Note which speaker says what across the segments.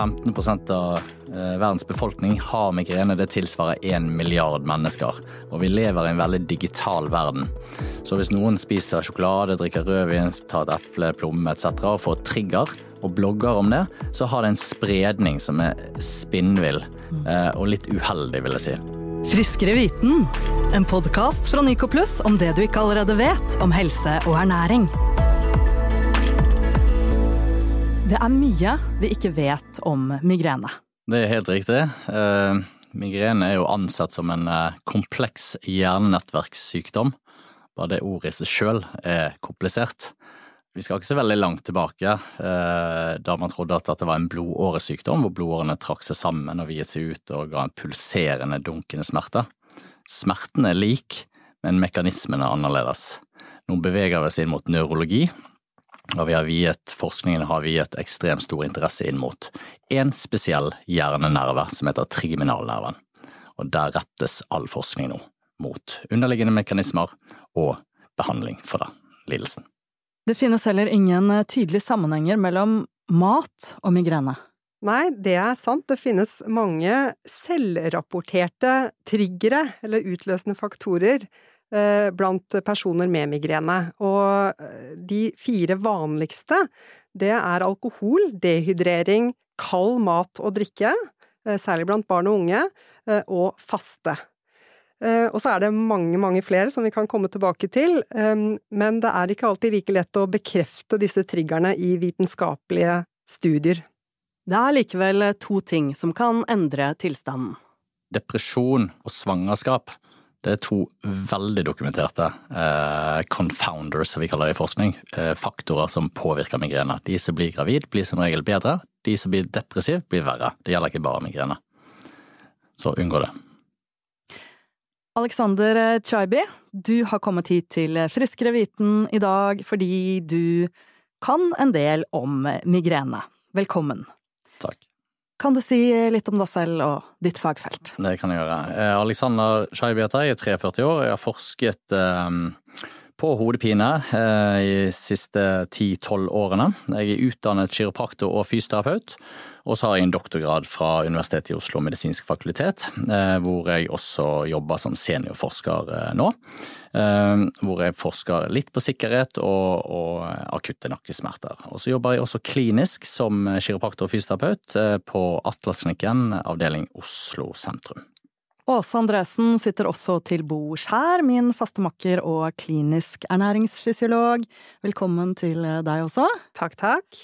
Speaker 1: 15 av eh, verdens befolkning har migrene. Det tilsvarer 1 milliard mennesker. Og vi lever i en veldig digital verden. Så hvis noen spiser sjokolade, drikker rødvin, tar et eple, plomme etc. og får trigger og blogger om det, så har det en spredning som er spinnvill eh, og litt uheldig, vil jeg si.
Speaker 2: Friskere viten, en podkast fra Nyco Plus om det du ikke allerede vet om helse og ernæring. Det er mye vi ikke vet om migrene.
Speaker 1: Det er helt riktig. Eh, migrene er jo ansett som en eh, kompleks hjernenettverkssykdom. Bare det ordet i seg sjøl er komplisert. Vi skal ikke så veldig langt tilbake, eh, da man trodde at det var en blodåresykdom, hvor blodårene trakk seg sammen og viet seg ut og ga en pulserende, dunkende smerte. Smerten er lik, men mekanismen er annerledes. Nå beveger vi oss inn mot neurologi, og vi har viet, forskningen har viet ekstremt stor interesse inn mot en spesiell hjernenerve som heter trigeminalnerven. Og der rettes all forskning nå mot underliggende mekanismer og behandling for den lidelsen.
Speaker 2: Det finnes heller ingen tydelige sammenhenger mellom mat og migrene.
Speaker 3: Nei, det er sant. Det finnes mange selvrapporterte triggere, eller utløsende faktorer, Eh, blant personer med migrene. Og eh, de fire vanligste, det er alkohol, dehydrering, kald mat og drikke, eh, særlig blant barn og unge, og faste. Og så er det mange, mange flere som vi kan komme tilbake til, men det er ikke alltid like lett å bekrefte disse triggerne i vitenskapelige studier.
Speaker 2: Det er likevel to ting som kan endre tilstanden.
Speaker 1: Depresjon og svangerskap det er to veldig dokumenterte eh, confounders, som vi kaller det i forskning, eh, faktorer som påvirker migrene. De som blir gravid, blir som regel bedre. De som blir depressiv, blir verre. Det gjelder ikke bare migrene. Så unngå det.
Speaker 2: Alexander Chaibi, du har kommet hit til Friskere viten i dag fordi du kan en del om migrene. Velkommen.
Speaker 1: Takk.
Speaker 2: Kan du si litt om deg selv og ditt fagfelt?
Speaker 1: Det kan jeg gjøre. Eh, Alexander Skeiv heter jeg, er 43 år. Jeg har forsket um, på hodepine uh, i de siste 10-12 årene. Jeg er utdannet kiropraktor og fysioterapeut. Og så har jeg en doktorgrad fra Universitetet i Oslo medisinsk fakultet, uh, hvor jeg også jobber som seniorforsker uh, nå. Eh, hvor jeg forsker litt på sikkerhet og, og akutte nakkesmerter. Og så jobber jeg også klinisk som kiropraktor og fysioterapeut eh, på Atlasklinikken avdeling Oslo sentrum.
Speaker 2: Åse Andresen sitter også til bords her, min faste makker og klinisk ernæringsfysiolog. Velkommen til deg også.
Speaker 3: Takk, takk.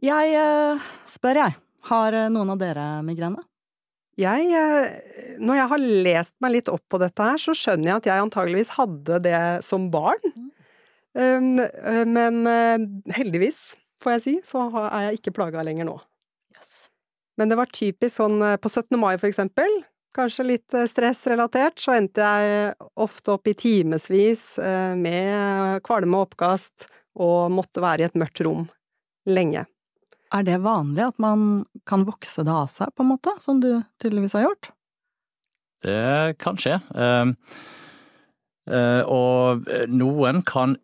Speaker 2: Jeg eh, spør, jeg. Har noen av dere migrene?
Speaker 3: Jeg, eh, når jeg har lest meg litt opp på dette her, så skjønner jeg at jeg antageligvis hadde det som barn. Um, eh, men eh, heldigvis, får jeg si, så er jeg ikke plaga lenger nå. Men det var typisk sånn på 17. mai, for eksempel, kanskje litt stressrelatert, så endte jeg ofte opp i timevis med kvalme og oppkast og måtte være i et mørkt rom lenge.
Speaker 2: Er det vanlig at man kan vokse det av seg, på en måte, som du tydeligvis har gjort?
Speaker 1: Det kan skje. Ehm, eh, og noen kan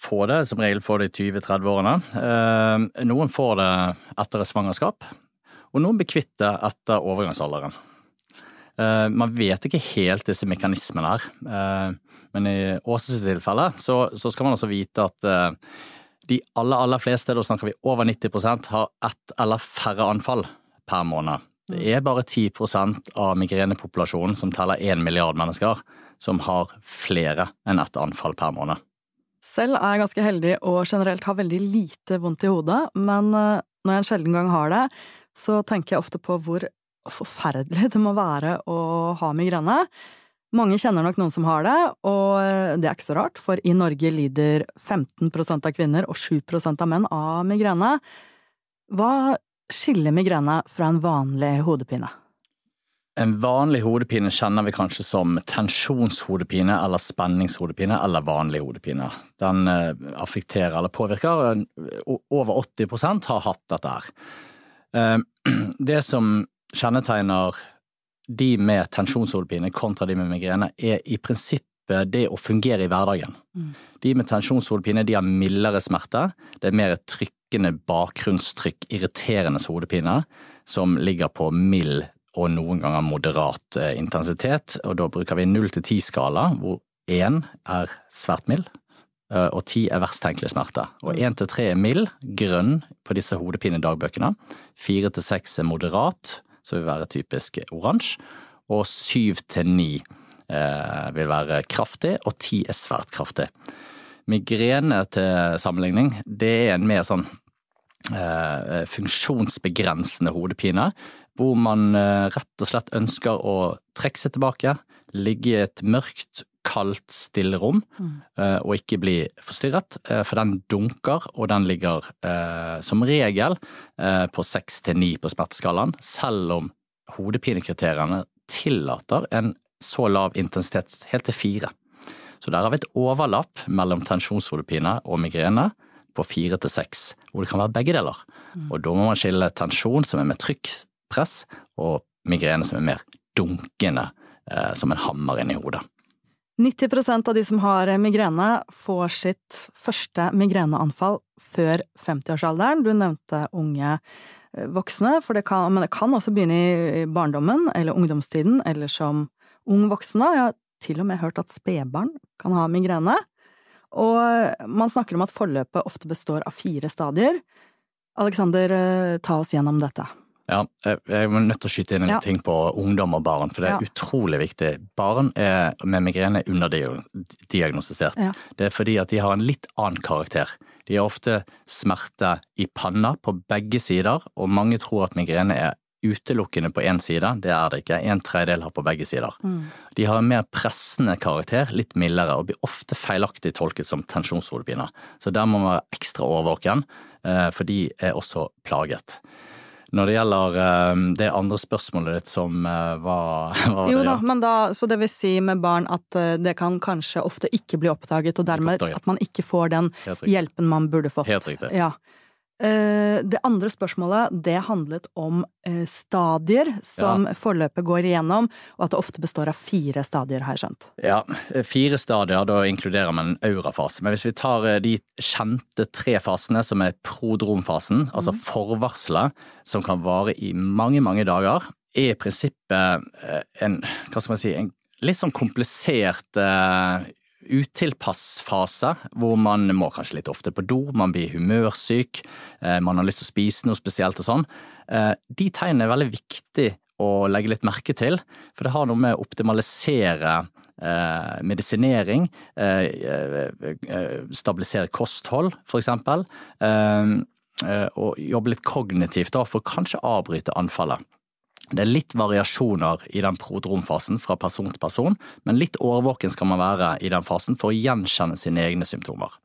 Speaker 1: få det, som regel får det i 20-30-årene. Ehm, noen får det etter et svangerskap, og noen blir kvitt det etter overgangsalderen. Ehm, man vet ikke helt disse mekanismene her, men i Åses tilfelle så, så skal man også vite at eh, de aller, aller fleste, da snakker vi over 90% har ett eller færre anfall per måned. Det er bare 10% av migrenepopulasjonen, som teller én milliard mennesker, som har flere enn ett anfall per måned.
Speaker 2: Selv er jeg ganske heldig og generelt har veldig lite vondt i hodet, men eh, når jeg en sjelden gang har det, så tenker jeg ofte på hvor forferdelig det må være å ha migrene. Mange kjenner nok noen som har det, og eh, det er ikke så rart, for i Norge lider 15% av kvinner og 7% av menn av migrene. Hva skiller migrene fra en vanlig hodepine?
Speaker 1: En vanlig hodepine kjenner vi kanskje som tensjonshodepine eller spenningshodepine eller vanlig hodepine. Den eh, affekterer eller påvirker. Over 80% har hatt dette her. Eh, det som kjennetegner de med tensjonshodepine kontra de med migrene er i prinsippet det å fungere i hverdagen. Mm. De med tensjonshodepine de har mildere smerter. Det er mer trykkende bakgrunnstrykk, irriterende hodepine, som ligger på mild og noen ganger moderat eh, intensitet. Og da bruker vi 0 til 10-skala, hvor 1 er svært mild, eh, og 10 er verst tenkelig smerte. Og 1 til 3 er mild, grønn på disse hodepinedagbøkene. 4 til 6 er moderat, som vil være typisk oransje. Og syv til 9 eh, vil være kraftig, og ti er svært kraftig. Migrene til sammenligning, det er en mer sånn eh, funksjonsbegrensende hodepine, hvor man eh, rett og slett ønsker å trekke seg tilbake, ligge i et mørkt, kaldt, stille rom, mm. Eh, og ikke bli forstyrret, eh, for den dunker, og den ligger som regel på seks til ni på smerteskalaen, selv om hodepinekriteriene tillater en så lav intensitet helt til fire. Så der har vi et overlapp mellom tensjonshodepine og migrene på fire til seks, hvor det kan være begge deler. Mm. Og da må man skille tensjon, som er med trykkpress, og migrene som er mer dunkende, eh, som en hammer inni hodet.
Speaker 2: 90% av de som har migrene, får sitt første migreneanfall før 50-årsalderen. Du nevnte unge eh, voksne, det kan, men det kan også begynne i barndommen eller ungdomstiden, eller som ung voksen. Jeg har til og med hørt at spedbarn kan ha migrene. Og man snakker om at forløpet ofte består av fire stadier. Alexander, eh, ta oss gjennom dette.
Speaker 1: Ja, jeg er nødt til å skyte inn en ja. ting på ungdom og barn, for det er ja. utrolig viktig. Barn er, med migrene er underdiagnostisert. Ja. Det er fordi at de har en litt annen karakter. De har ofte smerte i panna på begge sider, og mange tror at migrene er utelukkende på én side. Det er det ikke. En tredjedel har på begge sider. Mm. De har en mer pressende karakter, litt mildere, og blir ofte feilaktig tolket som tensjonshodepine. Så der må man være ekstra årvåken, eh, for de er også plaget. Når det gjelder eh, det andre spørsmålet ditt som eh, var, var
Speaker 2: Jo da, men da, så det vil si med barn at det kan kanskje ofte ikke bli oppdaget, og dermed oppdaget. at man ikke får den hjelpen man burde fått.
Speaker 1: Helt riktig.
Speaker 2: Ja. Eh, det andre spørsmålet, det handlet om eh, stadier som ja. forløpet går igjennom, og at det ofte består av fire stadier, har jeg skjønt.
Speaker 1: Ja, fire stadier, da inkluderer man en aurafase. Men hvis vi tar eh, de kjente tre fasene, som er prodromfasen, mm. altså forvarselet, som kan vare i mange, mange dager, er i prinsippet en, hva skal man si, en litt sånn komplisert utilpass-fase, hvor man må kanskje litt ofte på do, man blir humørsyk, eh, man har lyst til å spise noe spesielt og sånn. Eh, de tegnene er veldig viktig å legge litt merke til, for det har noe med å optimalisere eh, medisinering, stabilisere kosthold, for eksempel, og jobbe litt kognitivt for kanskje avbryte anfallet. Det er litt variasjoner i den prodromfasen fra person til person, men litt årvåken skal man være i den fasen for å gjenkjenne sine egne symptomer.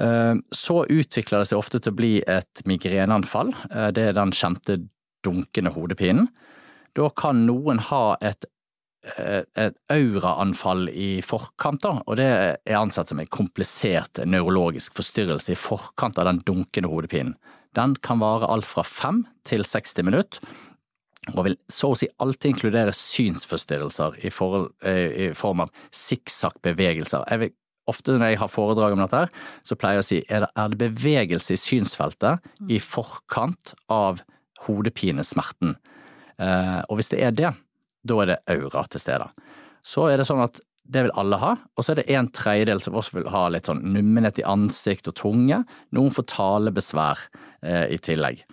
Speaker 1: Eh, så utvikler det seg ofte til å bli et migreneanfall. Eh, det er den kjente dunkende hodepinen. Da kan noen ha et, eh, et auraanfall i forkant, og det er ansett som en komplisert nevrologisk forstyrrelse i forkant av den dunkende hodepinen. Den kan vare alt fra fem til 60 minutter og vil så å si alltid inkludere synsforstyrrelser i, forhold, eh, i form av sikksakk-bevegelser. Ofte når jeg har foredrag om dette, så pleier jeg å si er det, er det bevegelse i synsfeltet mm. i forkant av hodepinesmerten. Eh, og hvis det er det, da er det aura til stede. Så er det sånn at det vil alle ha, og så er det en tredjedel som også vil ha litt sånn nummenhet i ansikt og tunge. Noen får talebesvær eh, i tillegg.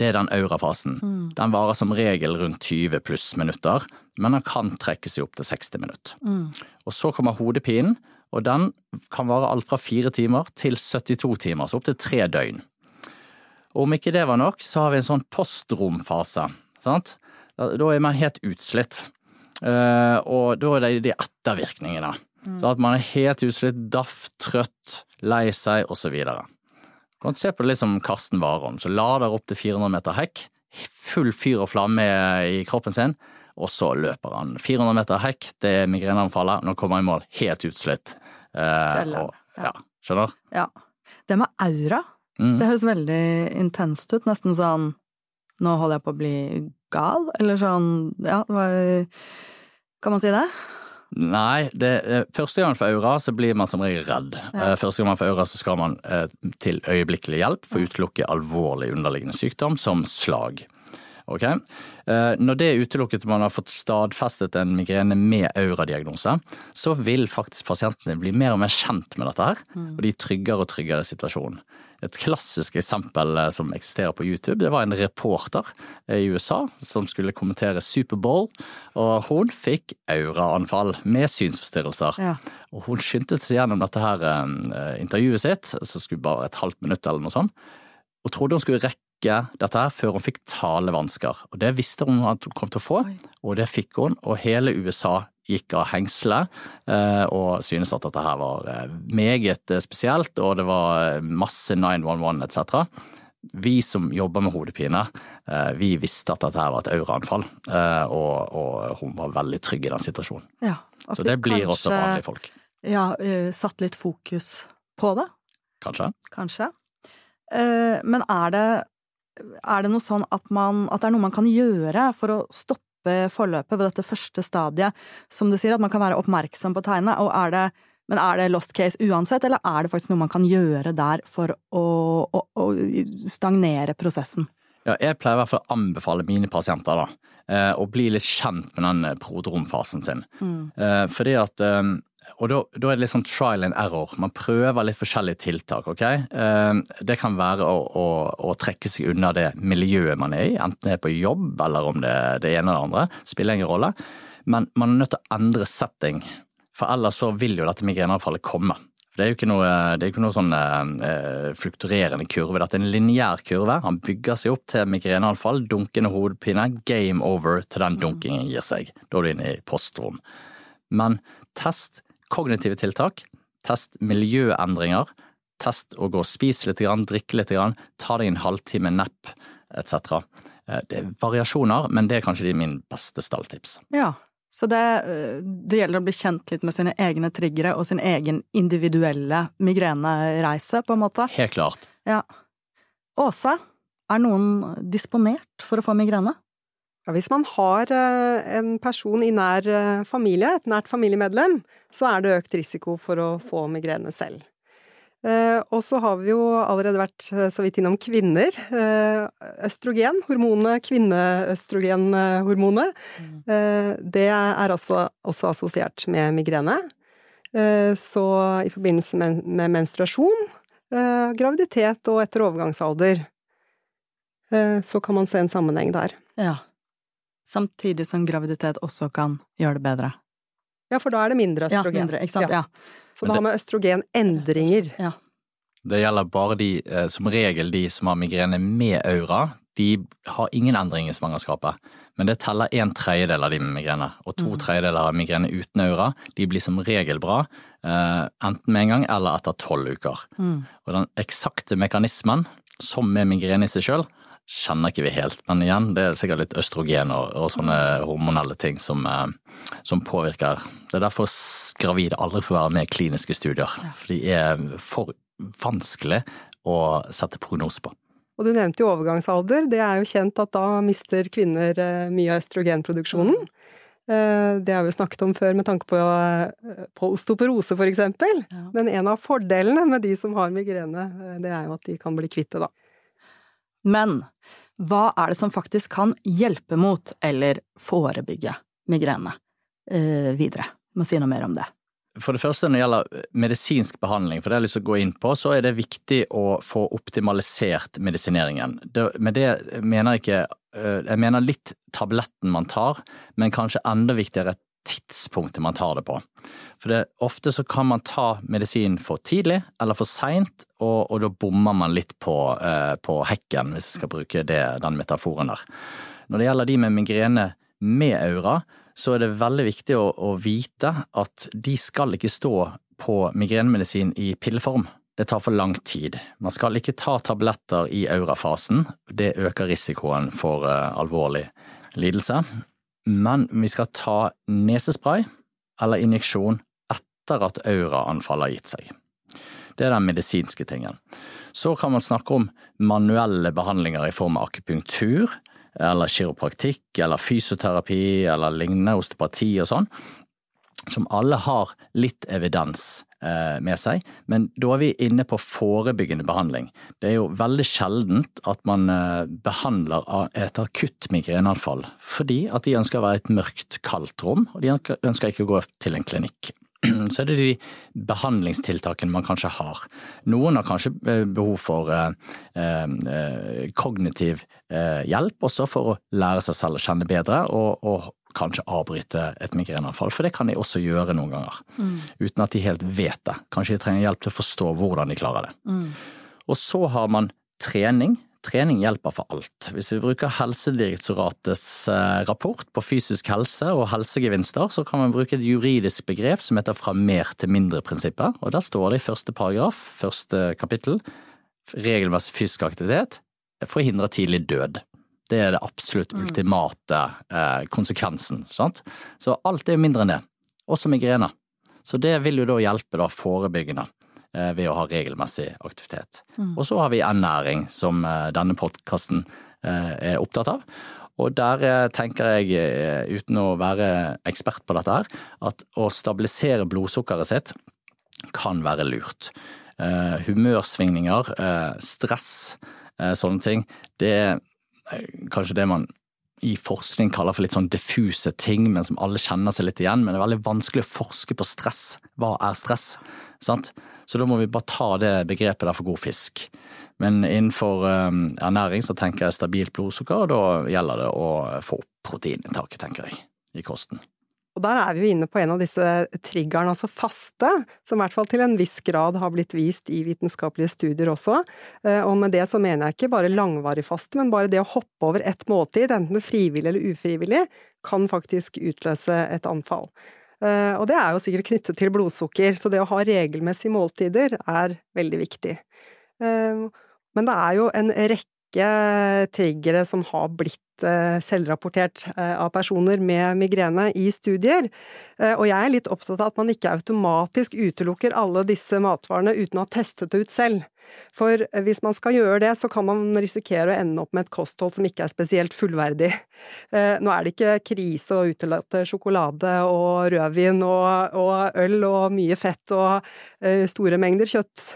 Speaker 1: Det er den aurafasen. Mm. Den varer som regel rundt 20 pluss minutter, men den kan trekke seg opp til 60 minutter. Mm. Og så kommer hodepinen, og den kan vare alt fra fire timer til 72 timer, så opp til tre døgn. Og om ikke det var nok, så har vi en sånn postromfase. Sant? Da er man helt utslitt. Uh, og da er det de ettervirkningene. Mm. Så at man er helt utslitt, daff, trøtt, lei seg, osv. Du kan se på det litt som Karsten Warholm, som lader opp til 400 meter hekk. Full fyr og flamme i kroppen sin, og så løper han 400 meter hekk. Det er migreneanfallet. Nå kommer han i mål helt utslitt. Eh, og, ja. Skjønner?
Speaker 2: Ja. Det med aura, mm. det høres veldig intenst ut. Nesten sånn nå holder jeg på å bli gal, eller sånn, ja, hva, kan man si det?
Speaker 1: Nei, det, eh, første gang man får aura, så blir man som regel redd.
Speaker 2: Ja.
Speaker 1: Eh, Første gang man får aura, så skal man eh, til øyeblikkelig hjelp for å utelukke alvorlig underliggende sykdom som slag. Ok? Eh, Når det er utelukket man har fått stadfestet en migrene med auradiagnose, så vil faktisk pasientene bli mer og mer kjent med dette her, og de er tryggere og tryggere i situasjonen. Et klassisk eksempel eh, som eksisterer på YouTube, det var en reporter eh, i USA som skulle kommentere Superbowl, og hun fikk auraanfall med synsforstyrrelser.
Speaker 2: Ja.
Speaker 1: Og hun skyndte seg gjennom dette her eh, intervjuet sitt, som skulle bare et halvt minutt eller noe sånt, og trodde hun skulle rekke dette her før hun fikk talevansker. Og det visste hun at hun kom til å få, og det fikk hun, og hele USA gikk av hengselet eh, og synes at dette her var eh, meget eh, spesielt, og det var masse 911 etc. Vi som jobber med hodepine, vi visste at dette her var et auraanfall, og, og hun var veldig trygg i den situasjonen.
Speaker 2: Ja,
Speaker 1: Så det blir også vanlige folk,
Speaker 2: Ja, satt litt fokus på det,
Speaker 1: kanskje?
Speaker 2: kanskje. Men er det, er det noe sånn at, man, at det er noe man kan gjøre for å stoppe forløpet ved dette første stadiet? Som du sier, at man kan være oppmerksom på tegnet, og er det men er det lost case uansett, eller er det faktisk noe man kan gjøre der for å, å, å stagnere prosessen?
Speaker 1: Ja, jeg pleier i hvert fall å anbefale mine pasienter da, eh, å bli litt kjent med den prodromfasen sin. Mm. Fordi at eh, og da, da er det litt sånn trial and error. Man prøver litt forskjellige tiltak. ok? Eh, Det kan være å, å, å trekke seg unna det miljøet man er i, enten det er på jobb eller om det er det ene eller det andre. Spiller ingen rolle. Men man er nødt til å endre setting, for ellers så vil jo dette migreneanfallet komme. Det er jo ikke noe, det er ikke noe sånn eh, flukturerende kurve. Dette er en lineær kurve. Han bygger seg opp til migreneanfall, dunkende hodepine, game over til den dunkingen gir seg. Da er du inne i postrom. Men test kognitive tiltak, test miljøendringer, test å gå og spise litt, drikke litt, ta deg en halvtime nepp etc. Eh, Det er variasjoner, men det er kanskje de min beste stalltips.
Speaker 2: Ja, så det, eh, det gjelder å bli kjent litt med sine egne triggere og sin egen individuelle migrenereise, på en måte.
Speaker 1: Helt klart.
Speaker 2: Ja. Åse, er noen disponert for å få migrene?
Speaker 3: Ja, hvis man har eh, en person i nær eh, familie, et nært familiemedlem, så er det økt risiko for å få migrene selv. Eh, og så har vi jo allerede vært så vidt innom kvinner. Østrogen, hormonet, kvinneøstrogenhormonet, eh, det er altså også assosiert med migrene. Så i forbindelse med, med menstruasjon, graviditet og etter overgangsalder, så kan man se en sammenheng der.
Speaker 2: Ja. Samtidig som graviditet også kan gjøre det bedre.
Speaker 3: Ja, for da er det mindre
Speaker 2: Ja,
Speaker 3: østrogen.
Speaker 2: mindre, ikke sant?
Speaker 3: Ja.
Speaker 2: Ja.
Speaker 3: Så det har med østrogenendringer.
Speaker 2: ja.
Speaker 1: Det gjelder bare de, eh, som regel de som har migrene med aura. De har ingen endring i svangerskapet, men det teller en tredjedel av de med migrene. Og to tredjedeler av migrene uten aura, de blir som regel bra, eh, enten med en gang eller etter tolv uker.
Speaker 2: Mm.
Speaker 1: Og den eksakte mekanismen, som med migrene i seg sjøl, kjenner ikke vi helt. Men igjen, det er sikkert litt østrogen og, og sånne hormonelle ting som, eh, som påvirker. Det er derfor gravide aldri får være med i kliniske studier. For de er for vanskelig å sette prognose på.
Speaker 3: Og du nevnte jo overgangsalder. Det er jo kjent at da mister kvinner eh, mye av østrogenproduksjonen. Eh, Det har vi snakket om før med tanke på, på osteoporose, eksempel.
Speaker 2: Ja.
Speaker 3: Men en av fordelene med de som har migrene, det er jo at de kan bli kvitt det, da.
Speaker 2: Men hva er det som faktisk kan hjelpe mot, eller forebygge, migrene eh, videre? Må si noe mer om det.
Speaker 1: For det første når det gjelder medisinsk behandling, for det har jeg lyst til å gå inn på, så er det viktig å få optimalisert medisineringen. Det, med det mener jeg ikke øh, Jeg mener litt tabletten man tar, men kanskje enda viktigere tidspunktet man tar det på. For det, ofte så kan man ta medisin for tidlig eller for seint, og, og da bommer man litt på, øh, på hekken, hvis jeg skal bruke det, den metaforen der. Når det gjelder de med migrene med aura, så er det veldig viktig å, å vite at de skal ikke stå på migrenemedisin i pilleform. Det tar for lang tid. Man skal ikke ta tabletter i aurafasen. Det øker risikoen for uh, alvorlig lidelse. Men vi skal ta nesespray eller injeksjon etter at auraanfallet har gitt seg. Det er den medisinske tingen. Så kan man snakke om manuelle behandlinger i form av akupunktur, eller kiropraktikk, eller fysioterapi, eller lignende, osteopati og sånn. som alle har litt evidens med seg, men da er vi inne på forebyggende behandling. Det er jo veldig sjeldent at man eh, behandler et akutt migreneanfall, fordi at de ønsker å være et mørkt, kaldt rom, og de ønsker ikke å gå til en klinikk. Så er det de behandlingstiltakene man kanskje har. Noen har kanskje eh, behov for eh, kognitiv hjelp, også for å lære seg selv å kjenne bedre, og, og kanskje avbryte et migreneanfall, for det kan de også gjøre noen ganger. Mm. Uten at de helt vet det. Kanskje de trenger hjelp til å forstå hvordan de klarer det. Mm. Og så har man trening. Trening hjelper for alt. Hvis vi bruker Helsedirektoratets eh, rapport på fysisk helse og helsegevinster, så kan man bruke et juridisk begrep som heter fra mer til mindre-prinsippet. Og der står det i første paragraf, første kapittel, regelmessig fysisk aktivitet forhindrer tidlig død. Det er det absolutt mm. ultimate eh, konsekvensen. Sant? Så alt er mindre enn det, også migrene. Så det vil jo da hjelpe da forebyggende eh, ved å ha regelmessig aktivitet. Mm. Og så har vi ernæring, som eh, denne podkasten eh, er opptatt av. Og der eh, tenker jeg, eh, uten å være ekspert på dette her, at å stabilisere blodsukkeret sitt kan være lurt. humørsvingninger, stress, sånne ting, det kanskje det man i forskning kaller for litt sånn diffuse ting, men som alle kjenner seg litt igjen. Men det er veldig vanskelig å forske på stress. Hva er stress? Sant? Så da må vi bare ta det begrepet der for god fisk. Men innenfor um, ernæring så tenker jeg stabilt blodsukker, og da gjelder det å få opp proteininntaket, tenker jeg, i kosten.
Speaker 3: Og der er vi jo inne på en av disse triggerne, altså faste, som i hvert fall til en viss grad har blitt vist i vitenskapelige studier også. Eh, og med det så mener jeg ikke bare langvarig faste, men bare det å hoppe over ett måltid, enten frivillig eller ufrivillig, kan faktisk utløse et anfall. Eh, og det er jo sikkert knyttet til blodsukker, så det å ha regelmessige måltider er veldig viktig. Eh, men det er jo en rekke triggere som har blitt Eh, selvrapportert eh, av personer med migrene i studier. Eh, og jeg er litt opptatt av at man ikke automatisk utelukker alle disse matvarene uten å ha testet det ut selv. For hvis man skal gjøre det, så kan man risikere å ende opp med et kosthold som ikke er spesielt fullverdig. Nå er det ikke krise å utelate sjokolade og rødvin og, og, øl og mye fett og store mengder kjøtt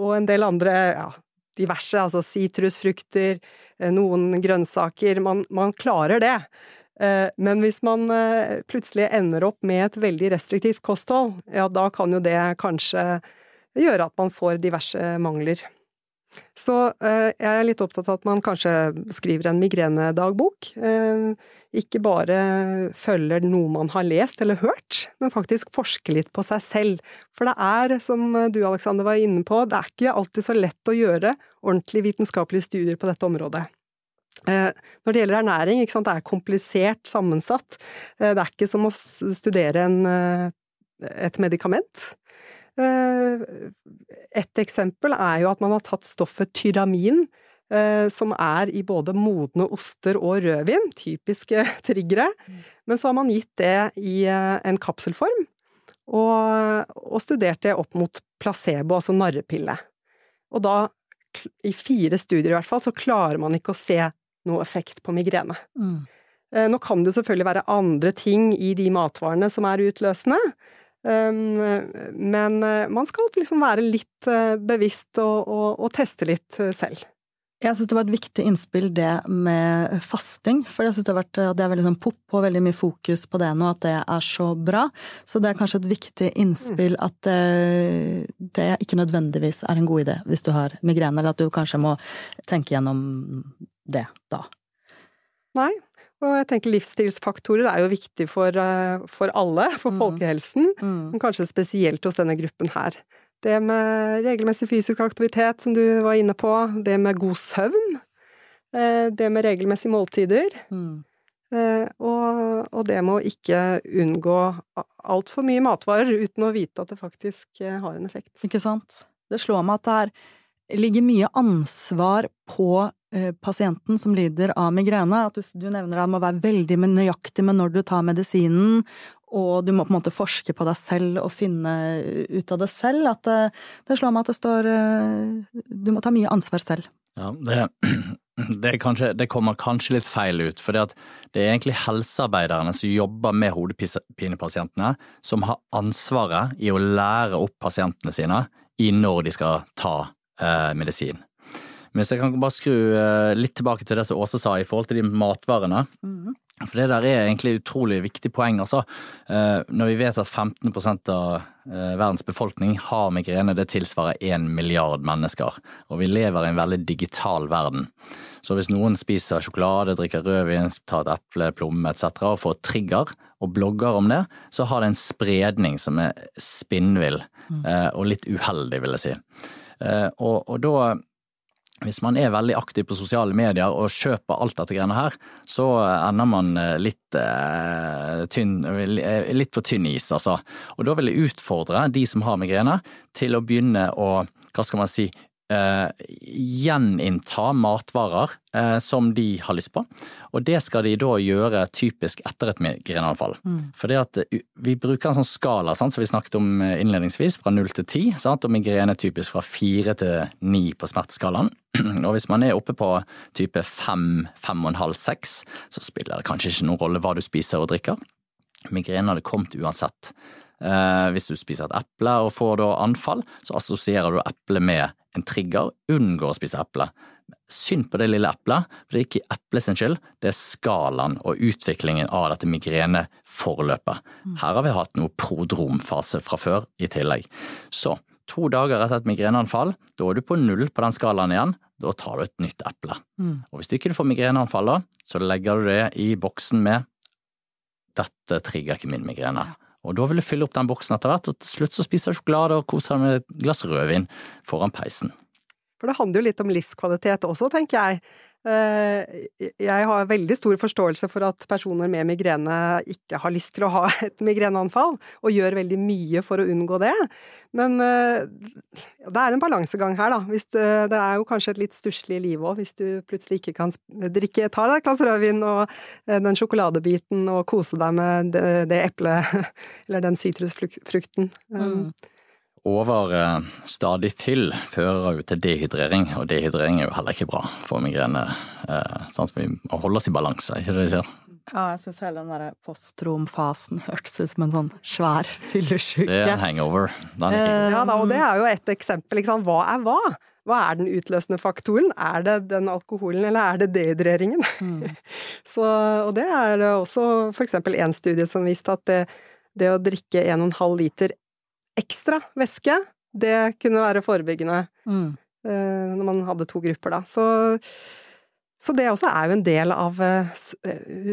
Speaker 3: og en del andre ja, diverse, altså sitrusfrukter, eh, noen grønnsaker. Man, man klarer det. Eh, men hvis man eh, plutselig ender opp med et veldig restriktivt kosthold, ja, da kan jo det kanskje gjøre at man får diverse mangler. Så jeg er litt opptatt av at man kanskje skriver en migrenedagbok. Ikke bare følger noe man har lest eller hørt, men faktisk forsker litt på seg selv. For det er, som du Alexander var inne på, det er ikke alltid så lett å gjøre ordentlig vitenskapelige studier på dette området. Eh, når det gjelder ernæring, det er komplisert sammensatt. Eh, det er ikke som å studere en, eh, et medikament. Et eksempel er jo at man har tatt stoffet tyramin Eh, som er i både modne oster og rødvin, typiske triggere. Mm. Men så har man gitt det i eh, en kapselform, og, og studert det opp mot placebo, altså narrepille. Og da, i fire studier i hvert fall, så klarer man ikke å se noe effekt på migrene. Mm. Eh, nå kan det selvfølgelig være andre ting i de matvarene som er utløsende, men man skal liksom være litt bevisst og, og, og teste litt selv.
Speaker 2: Jeg syns det var et viktig innspill det med fasting, for jeg syns det, det, er veldig sånn pop og veldig mye fokus på det nå, at det er så bra. Så det er kanskje et viktig innspill at det, det ikke nødvendigvis er en god idé hvis du har migrene, eller at du kanskje må tenke gjennom det da.
Speaker 3: Nei, og jeg tenker livsstilsfaktorer er jo viktig for, eh, for alle, for mm. folkehelsen, mm. men kanskje spesielt hos denne gruppen her. Det med regelmessig fysisk aktivitet, som du var inne på. Det med god søvn. Eh, det med regelmessige måltider. Mm. Eh, og, og, det med å ikke unngå altfor mye matvarer uten å vite at det faktisk har en effekt.
Speaker 2: Ikke sant. Det slår meg at det her ligger mye ansvar på pasienten som lider av migrene. At du, du nevner at du må være veldig nøyaktig med når du tar medisinen, og du må på en måte forske på deg selv og finne ut av det selv. At det, det slår meg at det står Du må ta mye ansvar selv.
Speaker 1: Ja, det, Det, kanskje, det, kommer kanskje litt feil ut, for det er egentlig helsearbeiderne som jobber med hodepinepasientene, som har ansvaret i å lære opp pasientene sine i når de skal ta eh, medisin. Men hvis jeg kan bare skru eh, litt tilbake til det som Åse sa i forhold til de matvarene. Mm. For det der er egentlig et utrolig viktig poeng. altså. Eh, når vi vet at 15% av eh, verdens befolkning har migrene, det tilsvarer én milliard mennesker. Og vi lever i en veldig digital verden. Så hvis noen spiser sjokolade, drikker rødvin, tar et eple, plomme etc. og får trigger og blogger om det, så har det en spredning som er spinnvill mm. og litt uheldig, vil jeg si. Og, og da hvis man er veldig aktiv på sosiale medier og kjøper alt dette greiene her, så ender man eh, litt, eh, tynn, eh, litt på tynn is, altså. Og da vil jeg utfordre de som har migrene, til å begynne å, hva skal man si, eh, gjeninnta matvarer eh, som de har lyst på. Og det skal de da gjøre typisk etter et migreneanfall. Mm. For det at eh, vi bruker en sånn skala sant, som vi snakket om eh, innledningsvis, fra null til ti. Og migrene er typisk fra fire til ni på smerteskalaen. Og hvis man er oppe på type fem, fem og en halv, seks, så spiller det kanskje ikke noen rolle hva du spiser og drikker. Migrene hadde kommet uansett. Eh, hvis du spiser et eple og får da anfall, så assosierer du eplet med en trigger. Unngå å spise eple. Synd på det lille eplet, for det er ikke eplet sin skyld, det er skalaen og utviklingen av dette migreneforløpet. Her har vi hatt noe prodromfase fra før i tillegg. Så to dager etter et migreneanfall, da er du på null på den skalaen igjen. Da tar du et nytt eple. Mm. Og hvis du ikke får migreneanfall da, så legger du det i boksen med 'dette trigger ikke min migrene'. Og da vil du fylle opp den boksen etter hvert, og til slutt så spiser du sjokolade og koser deg med et glass rødvin foran peisen.
Speaker 3: For det handler jo litt om livskvalitet også, tenker jeg. Eh, jeg har veldig stor forståelse for at personer med migrene ikke har lyst til å ha et migreneanfall, og gjør veldig mye for å unngå det. Men eh, det er en balansegang her, da. Eh, det er jo kanskje et litt stusslig liv òg, hvis du plutselig ikke kan drikke, ta deg et glass rødvin og den sjokoladebiten og kose deg med det, det eplet eller den sitrusfrukten. Mm
Speaker 1: over eh, stadig fyll fører jo til dehydrering, og dehydrering er jo heller ikke bra for migrene. Eh, sånn at vi må holde oss i balanse, ikke det de sier?
Speaker 2: Ja, jeg syns hele den derre postromfasen hørtes ut som en sånn svær fyllesyke.
Speaker 1: Det er en hangover.
Speaker 3: Er eh, ja da, og det er jo et eksempel, ikke sant. Hva er hva? Hva er den utløsende faktoren? Er det den alkoholen, eller er det dehydreringen? Mm. Så, og det er også for eksempel en studie som viste at det, det å drikke 1,5 liter ekstra væske, det kunne være forebyggende mm. uh, når man hadde to grupper, da. Så, så, det også er jo en del av uh,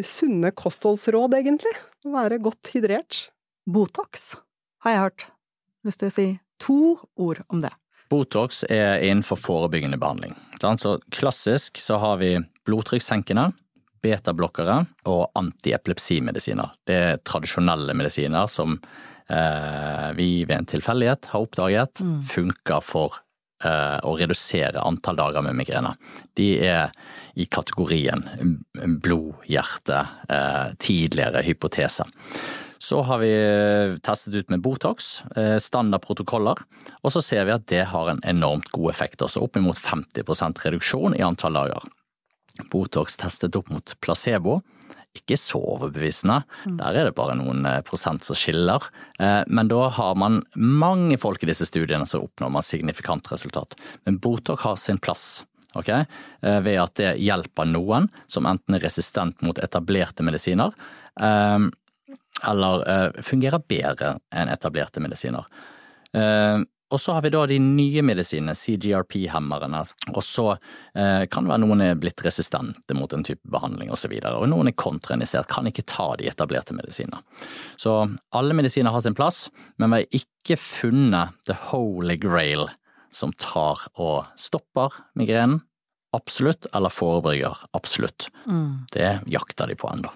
Speaker 3: sunne kostholdsråd, egentlig. Å være godt hydrert.
Speaker 2: Botox har jeg hørt. Lyst til å si to ord om det.
Speaker 1: Botox er innenfor forebyggende behandling. Så klassisk så har vi blodtrykkssenkende, betablokkere og antiepilepsimedisiner. Det er tradisjonelle medisiner som eh, vi ved en tilfeldighet har oppdaget mm. funker for eh, å redusere antall dager med migrene. De er i kategorien blod-hjerte, eh, tidligere hypotese. Så har vi testet ut med Botox, eh, standardprotokoller, og så ser vi at det har en enormt god effekt, også oppimot 50% reduksjon i antall dager. Botox testet opp mot placebo, ikke så overbevisende. Mm. Der er det bare noen eh, prosent som skiller. Eh, men da har man mange folk i disse studiene som oppnår man signifikant resultat. Men Botox har sin plass. Okay? Eh, ved at det hjelper noen som enten er resistent mot etablerte medisiner, eller fungerer bedre enn etablerte medisiner. Og så har vi da de nye medisinene, CGRP-hemmerne. Og så eh, kan det være noen er blitt resistente mot en type behandling osv. Og, så og noen er kontraindisert, kan ikke ta de etablerte medisiner. Så alle medisiner har sin plass, men vi har ikke funnet the holy grail som tar og stopper migrenen. Absolutt, eller forebygger. Absolutt. Mm. Det jakter de på ennå.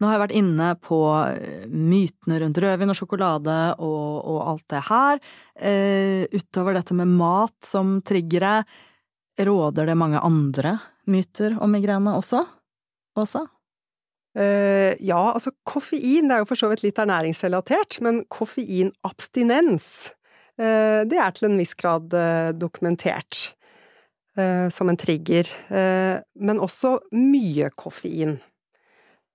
Speaker 2: Nå har jeg vært inne på eh, mytene rundt rødvin og sjokolade og, og alt det her. Eh, utover dette med mat som triggere, råder det mange andre myter om migrene også? Åsa?
Speaker 3: Uh, ja, altså koffein det er jo for så vidt litt ernæringsrelatert, men koffeinabstinens uh, det er til en viss grad dokumentert. som en trigger, men også mye koffein.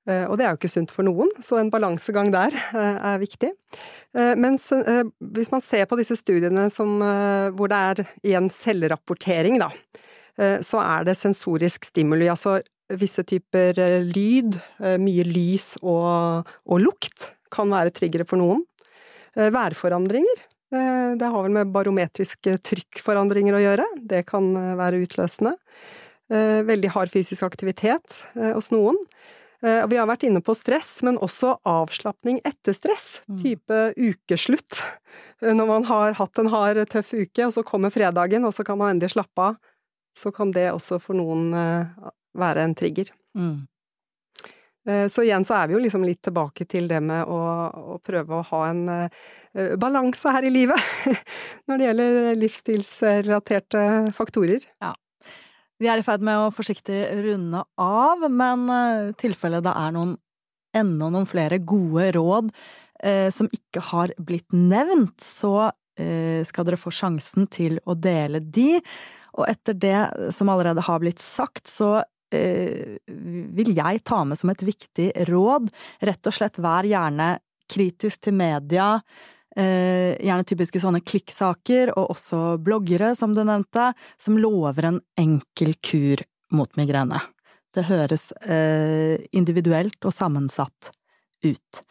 Speaker 3: Og det er jo ikke sunt for noen, så en balansegang der er viktig. Mens hvis man ser på disse studiene som, hvor det er igjen selvrapportering, da, så er det sensorisk stimuli, altså visse typer lyd, mye lys og, og lukt kan være triggere for noen. Værforandringer Eh, det har vel med barometriske trykkforandringer å gjøre. Det kan eh, være utløsende. Eh, veldig hard fysisk aktivitet hos noen. Vi har vært inne på stress, men også avslapning etter stress. Mm. Type ukeslutt. Når man har hatt en hard, tøff uke, og så kommer fredagen, og så kan man endelig slappe av. Så kan det også for noen være en trigger. Mm. Eh, så igjen så er vi jo liksom litt tilbake til det med å, å prøve å ha en uh, balanse her i livet når det gjelder livsstilsrelaterte faktorer.
Speaker 2: Ja. Vi er i ferd med å forsiktig runde av, men i uh, tilfelle det er noen enda noen flere gode råd eh, som ikke har blitt nevnt, så skal dere få sjansen til å dele de. Og etter det som allerede har blitt sagt, så Eh, vil jeg ta med som et viktig råd. Rett og slett vær gjerne kritisk til media. Eh, gjerne typiske sånne klikksaker, og også bloggere, som du nevnte, som lover en enkel kur mot migrene. Det høres eh, individuelt og sammensatt ut.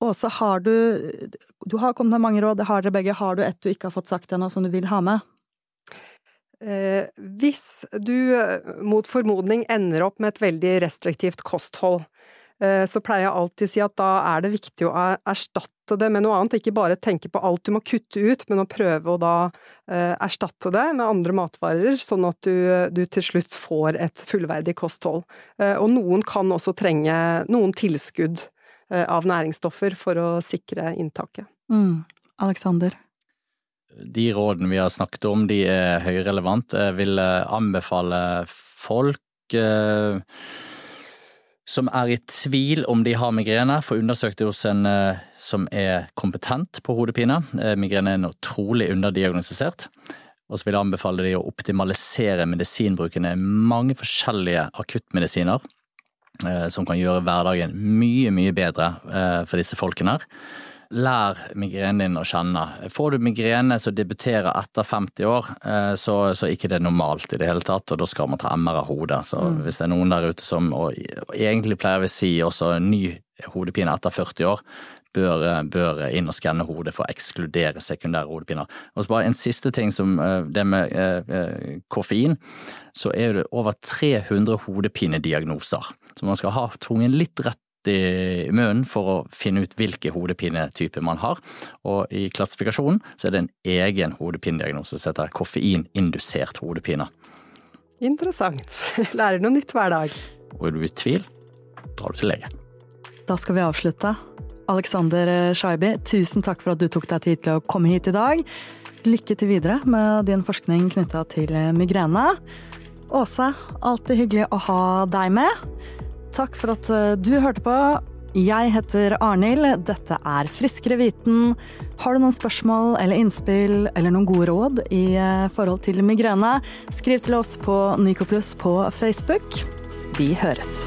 Speaker 2: Og har du Du har kommet med mange råd, det har dere begge. Har du et du ikke har fått sagt ennå, som du vil ha med?
Speaker 3: Eh, hvis du eh, mot formodning ender opp med et veldig restriktivt kosthold, eh, så pleier jeg alltid å si at da er det viktig å erstatte det med noe annet, ikke bare tenke på alt du må kutte ut, men å prøve å da erstatte det med andre matvarer, sånn at du, du til slutt får et fullverdig kosthold. Og noen kan også trenge noen tilskudd av næringsstoffer for å sikre inntaket.
Speaker 2: Mm. Alexander?
Speaker 1: de rådene vi har snakket om, de er høyrelevant. Jeg vil eh, anbefale folk eh, som er i tvil om de har migrene, får undersøkt det hos en eh, som er kompetent på hodepine. Eh, migrene er utrolig underdiagnostisert. Og så vil jeg anbefale de å optimalisere medisinbruken. Det er mange forskjellige akuttmedisiner eh, som kan gjøre hverdagen mye, mye bedre for disse folkene her lær migrenen din å kjenne. Får du migrene som debuterer etter 50 år, eh, så, så er ikke det normalt i det hele tatt, og da skal man ta MR av hodet. Så mm. hvis det er noen der ute som, og egentlig pleier vi å si også ny hodepine etter 40 år, bør, bør inn og skanne hodet for å ekskludere sekundære hodepiner. Og så bare en siste ting som eh, det med eh, koffein, så er det over 300 hodepinediagnoser. Så man skal ha tvungen litt rett i munnen for å finne ut hvilke hodepinetyper man har. Og i klassifikasjonen så er det en egen hodepinediagnose som heter koffeinindusert hodepine.
Speaker 3: Interessant. Lærer noe nytt hver dag.
Speaker 1: Og er du i tvil, drar du til lege.
Speaker 2: Da skal vi avslutte. Alexander Shaibi, tusen takk for at du tok deg tid til å komme hit i dag. Lykke til videre med din forskning knytta til migrene. Åse, alltid hyggelig å ha deg med. Takk for at eh, du hørte på. Jeg heter Arnhild, dette er Friskere viten. Har du noen spørsmål eller innspill eller noen gode råd i eh, forhold til migrene, skriv til oss på Nycoplus på Facebook. Vi høres.